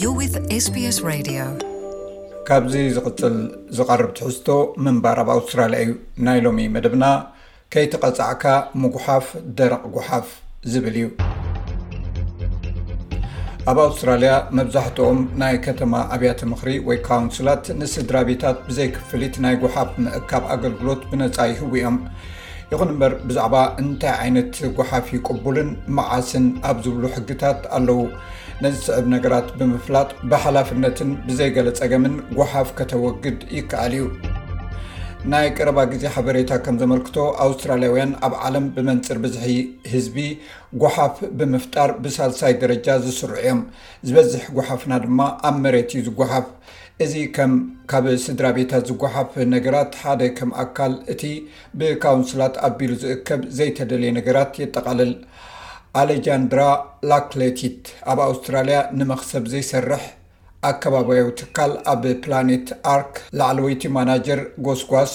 You're with SBS Radio. ካብዚ ዝቕፅል ዝቐርብ ትሕዝቶ ምንባር ኣብ ኣውስትራልያ እዩ ናይ ሎሚ መደብና ከይተቐፃዕካ ምጉሓፍ ደረቕ ጉሓፍ ዝብል እዩ ኣብ ኣውስትራልያ መብዛሕትኦም ናይ ከተማ ኣብያተ ምኽሪ ወይ ካውንስላት ንስድራ ቤታት ብዘይክፍሊት ናይ ጉሓፍ ምእካብ ኣገልግሎት ብነፃ ይህቡ እዮም ይኹን እምበር ብዛዕባ እንታይ ዓይነት ጓሓፍ እዩ ቅቡልን መዓስን ኣብ ዝብሉ ሕግታት ኣለዉ። ነዚ ዝስዕብ ነገራት ብምፍላጥ ብሓላፍነትን ብዘይገለ ጸገምን ጓሓፍ ከተወግድ ይከኣል እዩ። ናይ ቀረባ ግዜ ሓበሬታ ከም ዘመልክቶ ኣውስትራልያውያን ኣብ ዓለም ብመንጽር ብዝሒ ህዝቢ ጓሓፍ ብምፍጣር ብሳልሳይ ደረጃ ዝስርዑ እዮም። ዝበዝሕ ጓሓፍና ድማ ኣብ መሬት እዩ ዝጓሓፍ። እዚ ከም ካብ ስድራቤታት ዝጎሓፍ ነገራት ሓደ ከም ኣካል እቲ ብካውንስላት ኣቢሉ ዝእከብ ዘይተደልየ ነገራት የጠቓልል። ኣለጃንድራ ላክለቲት ኣብ ኣውስትራልያ ንመኽሰብ ዘይሰርሕ ኣከባብያዊ ትካል ኣብ ፕላኔት ኣርክ ላዕለወይቲ ማናጀር ጎስጓስ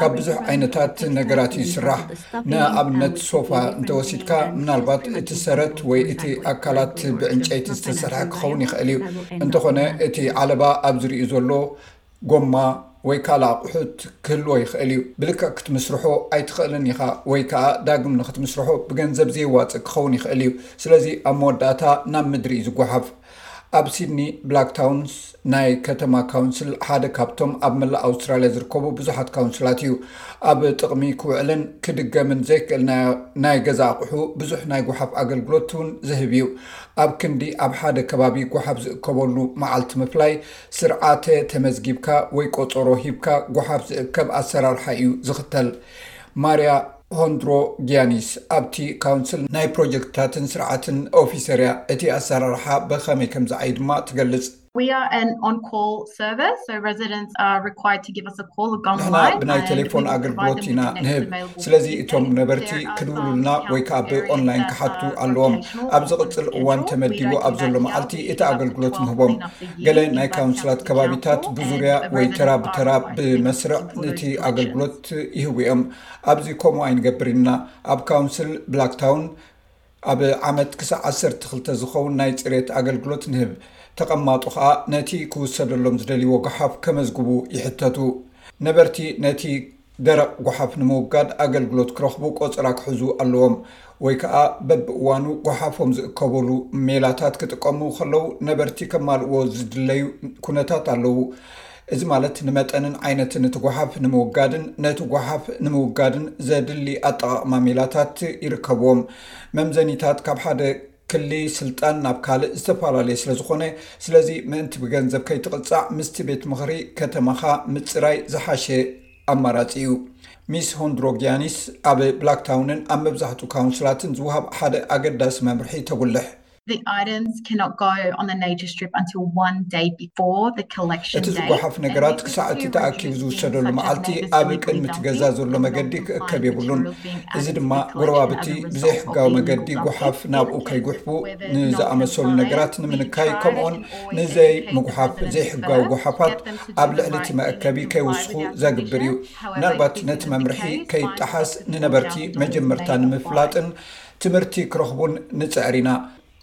ካብ ብዙሕ ዓይነታት ነገራት እዩ ዝስራሕ ንኣብነት ሶፋ እንተወሲድካ ምናልባት እቲ ሰረት ወይ እቲ ኣካላት ብዕንጨይቲ ዝተሰርሐ ክኸውን ይኽእል እዩ እንተኾነ እቲ ዓለባ ኣብ ዝርዩ ዘሎ ጎማ ወይ ካል ኣቑሑት ክህልዎ ይኽእል እዩ ብልክዕ ክትምስርሖ ኣይትኽእልን ኢኻ ወይ ከዓ ዳግም ንክትምስርሖ ብገንዘብ ዘየዋፅእ ክኸውን ይኽእል እዩ ስለዚ ኣብ መወዳእታ ናብ ምድሪ እዩ ዝጓሓፍ ኣብ ሲድኒ ብላክታውንስ ናይ ከተማ ካውንስል ሓደ ካብቶም ኣብ መላእ ኣውስትራልያ ዝርከቡ ብዙሓት ካውንስላት እዩ። ኣብ ጥቕሚ ክውዕልን ክድገምን ዘይክእል ናይ ናይ ገዛ ኣቑሑ ብዙሕ ናይ ጎሓፍ ኣገልግሎት እውን ዝህብ እዩ። ኣብ ክንዲ ኣብ ሓደ ከባቢ ጎሓፍ ዝእከበሉ መዓልቲ ምፍላይ፣ ስርዓተ ተመዝጊብካ ወይ ቆጸሮ ሂብካ ጎሓፍ ዝእከብ ኣሰራርሓ እዩ ዝኽተል። ማርያ። ሆንድሮ ጊያኒስ ኣብቲ ካውንስል ናይ ፕሮጀክትታትን ስርዓትን ኦፊሰር እያ፣ እቲ ኣሰራርሓ ብኸመይ ከም ዝዓዪ ድማ ትገልጽ። We are an on call service so residents are required to give us a call or go online and we provide them with the connected available services. ንሕና ብናይ ቴሌፎን ኣገልግሎት ኢና ንህብ፣ ስለዚ እቶም ነበርቲ ክድውሉልና ወይ ከኣ ብኦንላይን ክሓቱ ኣለዎም። ኣብ ዝቕጽል እዋን ተመዲቡ ኣብ ዘሎ መዓልቲ እቲ ኣገልግሎት ንህቦም። ገለ ናይ ካውንስላት ከባቢታት ብዙርያ ወይ ተራ ብተራ ብመስርዕ ነቲ ኣገልግሎት ይህቡ እዮም። ኣብዚ ከምኡ ኣይንገብርን ኢና። ኣብ ካውንስል ብላክታውን ኣብ ዓመት ክሳዕ ዓሰርተ ክልተ ዝኸውን ናይ ጽሬት ኣገልግሎት ንህብ፣ ተቐማጦ ከኣ ነቲ ክውሰደሎም ዝደልይዎ ጓሓፍ ከመዝግቡ ይሕተቱ። ነበርቲ ነቲ ደረቕ ጓሓፍ ንምውጋድ ኣገልግሎት ክረኽቡ ቆጸራ ክሕዙ ኣለዎም፣ ወይ ከኣ በብእዋኑ ጓሓፎም ዝእከቡሉ ሜላታት ክጥቀሙ ከለዉ ነበርቲ ከማልእዎ ዝድለዩ ኩነታት ኣለዉ። እዚ ማለት ንመጠንን ዓይነትን እቲ ጓሓፍ ንምውጋድን ነቲ ጓሓፍ ንምውጋድን ዘድሊ ኣጠቓቕማ ሜላታት ይርከብዎም። መምዘኒታት ካብ ሓደ ክሊ ስልጣን ናብ ካልእ ዝተፈላለየ ስለዝኾነ፣ ስለዚ ምእንቲ ብገንዘብ ከይትቕጻዕ ምስቲ ቤት ምኽሪ ከተማኻ ምጽራይ ዝሓሸ ኣማራጺ እዩ። ሚስ ሆንድሮጊያኒስ ኣብ ብላክታውንን ኣብ መብዛሕትኡ ካውንስላትን ዝወሃብ ሓደ ኣገዳሲ መምርሒ ተጉልሕ። እቲ ዝጓሓፍ ነገራት ክሳዕ እቲ ተኣኪቡ ዝውሰደሉ መዓልቲ ኣብ ቅድሚ እቲ ገዛ ዘሎ መገዲ ክእከብ የብሉን። እዚ ድማ ጎረባብቲ ብዘይሕጋዊ መገዲ ጉሓፍ ናብኡ ከይጉሕፉ ንዝኣመሰሉ ነገራት ንምንካይ ከምኡውን ንዘይምጉሓፍ ዘይሕጋዊ ጎሓፋት ኣብ ልዕሊ እቲ መእከቢ ከይውስኹ ዘግብር እዩ። ምናልባት ነቲ መምርሒ ከይጠሓስ ንነበርቲ መጀመርታ ንምፍላጥን ትምህርቲ ክረኽቡን ንጽዕር ኢና።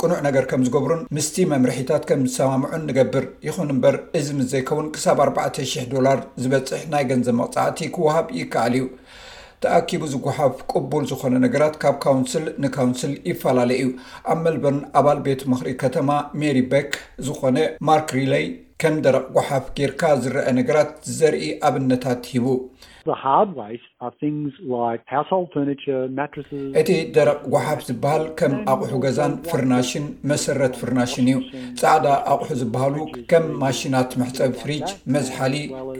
ቅኑዕ ነገር ከም ዝገብሩን ምስቲ መምርሒታት ከም ዝሰማምዑን ንገብር። ይኹን እምበር እዚ ምስ ዘይከውን ክሳብ ኣርባዕተ ሽሕ ዶላር ዝበጽሕ ናይ ገንዘብ መቕጻዕቲ ክወሃብ ይከኣል እዩ። ተኣኪቡ ዝጎሓፍ ቅቡል ዝኾነ ነገራት ካብ ካውንስል ንካውንስል ይፈላለ እዩ። ኣብ መልበርን ኣባል ቤት ምኽሪ ከተማ ሜሪ ቤክ ዝኾነ ማርክ ሪለይ ከም ደረቕ ጎሓፍ ጌርካ ዝረኣ ነገራት ዘርኢ ኣብነታት ሂቡ። እቲ ደረቕ ጓሓፍ ዝበሃል ከም ኣቑሑ ገዛን ፍርናሽን፣ መሰረት ፍርናሽን እዩ። ጻዕዳ ኣቑሑ ዝበሃሉ ከም ማሽናት መሕጸቢ ፍሪጅ፣ መዝሓሊ፣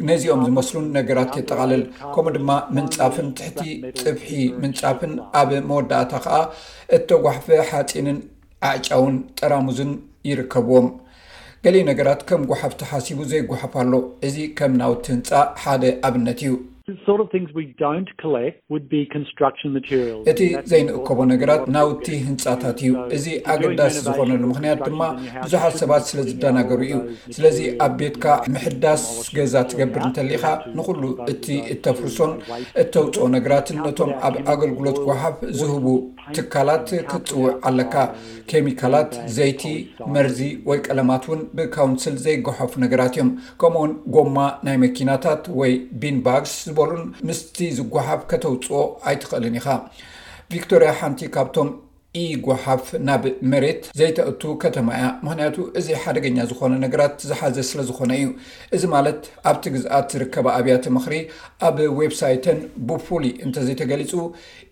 ነዚኦም ዝመስሉን ነገራት የጠቓልል፣ ከምኡ ድማ ምንጻፍን ትሕቲ ጽፍሒ ምንጻፍን፣ ኣብ መወዳእታ ከኣ እተጓሕፈ ሓጺንን ኣዕጫውን ጠራሙዝን ይርከብዎም። ገሊኡ ነገራት ከም ጓሓፍ ተሓሲቡ ዘይጓሓፍ ኣሎ፣ እዚ ከም ናውቲ ህንጻ ሓደ ኣብነት እዩ። The sort of things we don't collect would be construction materials. እቲ ዘይንእከቦ ነገራት ናውቲ ህንጻታት እዩ። እዚ ኣገዳሲ ዝኾነሉ ምኽንያት ድማ ብዙሓት ሰባት ስለ ዝደናገሩ እዩ። ስለዚ ኣብ ቤትካ ምሕዳስ ገዛ ትገብር እንተሊኻ ንኹሉ እቲ እተፍርሶን እተውጽኦ ነግራትን ነቶም ኣብ ኣገልግሎት ጓሓፍ ዝህቡ ትካላት ክትጽውዕ ኣለካ። ኬሚካላት፣ ዘይቲ፣ መርዚ ወይ ቀለማት እውን ብካውንስል ዘይጎሓፉ ነገራት እዮም። ከምኡውን ጎማ ናይ መኪናታት ወይ ቢን ባግስ ዝበሉን ምስቲ ዝጎሓፍ ከተውጽኦ ኣይትኽእልን ኢኻ። ቪክቶርያ ሓንቲ ካብቶም ኢ-ጎሓፍ ናብ መሬት ዘይተእቱ ከተማ እያ፣ ምኽንያቱ እዚ ሓደገኛ ዝኾነ ነገራት ዝሓዘ ስለዝኾነ እዩ። እዚ ማለት ኣብቲ ግዝኣት ዝርከባ ኣብያተ ምኽሪ ኣብ ዌብሳይተን ብፍሉይ እንተዘይተገሊጹ፣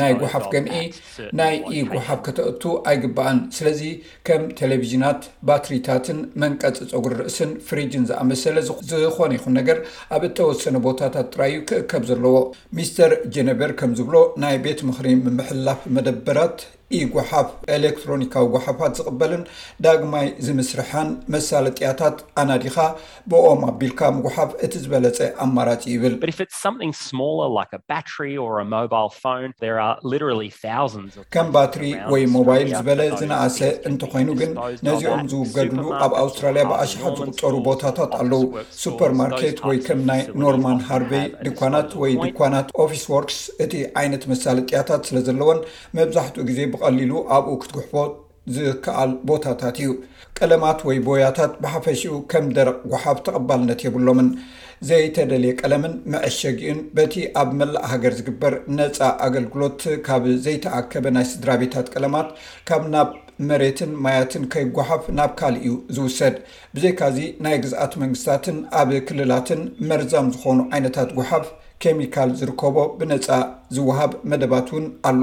ናይ ጎሓፍ ገምኢ ናይ ኢይ ጎሓፍ ከተእቱ ኣይግባእን። ስለዚ ከም ቴሌቪዥናት፣ ባትሪታትን መንቀጺ ጸጉሪ ርእስን ፍሪጅን ዝኣመሰለ ዝኾነ ይኹን ነገር ኣብ እተወሰነ ቦታታት ጥራይ እዩ ክእከብ ዘለዎ። ሚስተር ጀነቨር ከም ዝብሎ፣ ናይ ቤት ምኽሪ ምምሕልላፍ መደበራት ኢይ ጎሓፍ፣ ኤሌክትሮኒካዊ ጎሓፋት ዝቕበልን ዳግማይ ዝምስርሓን መሳለጥያታት ኣናዲኻ፣ ብኦም ኣቢልካ ምጉሓፍ እቲ ዝበለጸ ኣማራጺ እዩ ይብል። ከም ባትሪ ወይ ሞባይል ዝበለ ዝነኣሰ እንተኾይኑ ግን ነዚኦም ዝውገድሉ ኣብ ኣውስትራልያ ብኣሽሓት ዝቑጸሩ ቦታታት ኣለዉ። ሱፐርማርኬት ወይ ከም ናይ ኖርማን ሃርቨይ ድኳናት ወይ ድኳናት ኦፊስዎርክስ እቲ ዓይነት መሳለጥያታት ስለዘለወን መብዛሕትኡ ግዜ ብቐሊሉ ኣብኡ ክትጉሕፎ ዝከኣል ቦታታት እዩ። ቀለማት ወይ ቦያታት ብሓፈሽኡ ከም ደረቕ ጎሓፍ ተቐባልነት የብሎምን። ዘይተደልየ ቀለምን መዐሸጊኡን በቲ ኣብ መላእ ሃገር ዝግበር ነጻ ኣገልግሎት ካብ ዘይተኣከበ ናይ ስድራቤታት ቀለማት ካብ ናብ መሬትን ማያትን ከይጎሓፍ ናብ ካልእ እዩ ዝውሰድ። ብዘይካዚ ናይ ግዝኣት መንግስታትን ኣብ ክልላትን መርዛም ዝኾኑ ዓይነታት ጎሓፍ ኬሚካል ዝርከቦ ብነጻ ዝወሃብ መደባት እውን ኣሎ።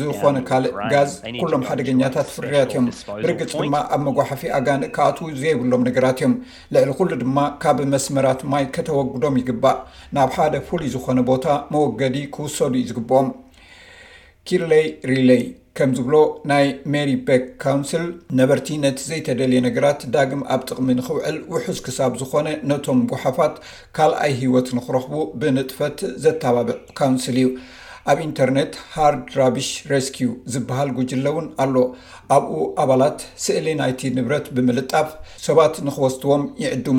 ዝኾነ ካልእ ጋዝ ኩሎም ሓደገኛታት ፍርያት እዮም ብርግፅ ድማ ኣብ መጓሓፊ ኣጋንእ ክኣትዉ ዘይብሎም ነገራት እዮም ልዕሊ ኩሉ ድማ ካብ መስመራት ማይ ከተወግዶም ይግባእ ናብ ሓደ ፍሉይ ዝኾነ ቦታ መወገዲ ክውሰዱ እዩ ዝግብኦም ኪርለይ ሪለይ ከም ዝብሎ ናይ ሜሪ ቤክ ካውንስል ነበርቲ ነቲ ዘይተደልየ ነገራት ዳግም ኣብ ጥቕሚ ንክውዕል ውሑስ ክሳብ ዝኾነ ነቶም ጓሓፋት ካልኣይ ሂወት ንክረኽቡ ብንጥፈት ዘተባብዕ ካውንስል እዩ ኣብ ኢንተርነት ሃርድ ራቢሽ ሬስኪው ዝበሃል ጉጅለ እውን ኣሎ። ኣብኡ ኣባላት ስእሊ ናይቲ ንብረት ብምልጣፍ ሰባት ንኽወስድዎም ይዕድሙ።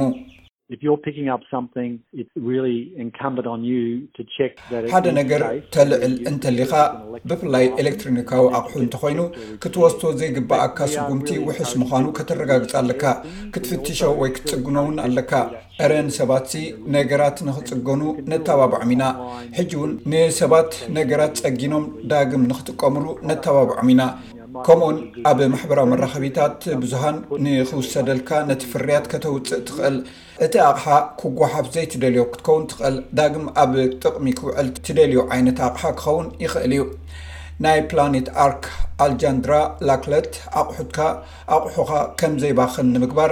ሓደ ነገር ተልዕል እንተሊኻ፣ ብፍላይ ኤሌክትሪኒካዊ ኣቕሑ እንተኾይኑ፣ ክትወስዶ ዘይግበኣካ ስጉምቲ ውሑስ ምዃኑ ከተረጋግጽ ኣለካ። ክትፍትሾ ወይ ክትጽግኖ እውን ኣለካ። እረ ንሰባትሲ ነገራት ንኽፅገኑ ነተባብዖም ኢና፣ ሕጂውን ንሰባት ነገራት ፀጊኖም ዳግም ንኽጥቀሙሉ ነተባብዖም ኢና፣ ከምኡውን ኣብ ማሕበራዊ መራኸቢታት ብዙሃን ንኽውሰደልካ ነቲ ፍርያት ከተውፅእ ትኽእል፣ እቲ ኣቕሓ ክጓሓፍ ዘይትደልዮ ክትከውን ትኽእል፣ ዳግም ኣብ ጥቕሚ ክውዕል ትደልዮ ዓይነት ኣቕሓ ክኸውን ይኽእል እዩ። ናይ ፕላኔት ኣርክ ኣልጃንድራ ላክለት ኣቑሑትካ፣ ኣቑሑኻ፣ ከምዘይባኽን ንምግባር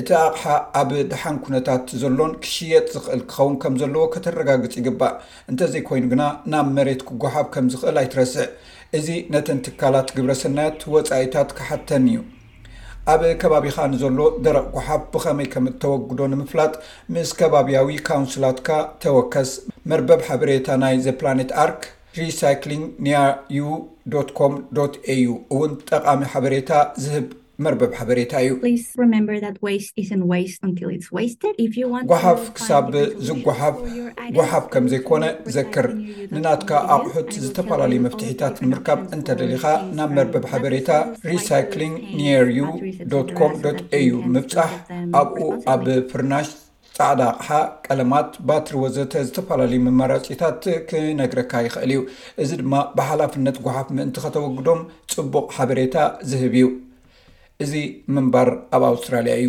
እቲ ኣቕሓ ኣብ ደሓን ኩነታት ዘሎን ክሽየጥ ዝኽእል ክኸውን ከም ዘለዎ ከተረጋግጽ ይግባእ፣ እንተዘይኮይኑ ግና ናብ መሬት ክጎሓፍ ከም ዝኽእል ኣይትረስዕ። እዚ ነተን ትካላት ግብረ ሰናያት ወጻኢታት ክሓተን እዩ። ኣብ ከባቢኻ ንዘሎ ደረቕ ጎሓፍ ብኸመይ ከም እተወግዶ ንምፍላጥ ምስ ከባብያዊ ካውንስላትካ ተወከስ። መርበብ ሓበሬታ ናይ The Planet Ark፣ Recycling Near You ዶት ኮም ዶት ኤዩ እውን ጠቓሚ ሓበሬታ ዝህብ መርበብ ሓበሬታ እዩ። ጓሓፍ ክሳብ ዝጓሓፍ ጓሓፍ ከም ዘይኮነ ዘክር። ንናትካ ኣቑሑት ዝተፈላለዩ መፍትሒታት ንምርካብ እንተደሊኻ ናብ መርበብ ሓበሬታ Recycling Near You ዶት ኮም ዶት ኤዩ ምብጻሕ ኣብኡ ኣብ ፍርናሽ ጻዕዳ ኣቕሓ፣ ቀለማት፣ ባትሪ ወዘተ ዝተፈላለዩ መማራጺታት ክነግረካ ይኸእል እዩ። እዚ ድማ ብሓላፍነት ጎሓፍ ምእንቲ ከተወግዶም ጽቡቕ ሓበሬታ ዝህብ እዩ። እዚ ምንባር ኣብ ኣውስትራልያ እዩ።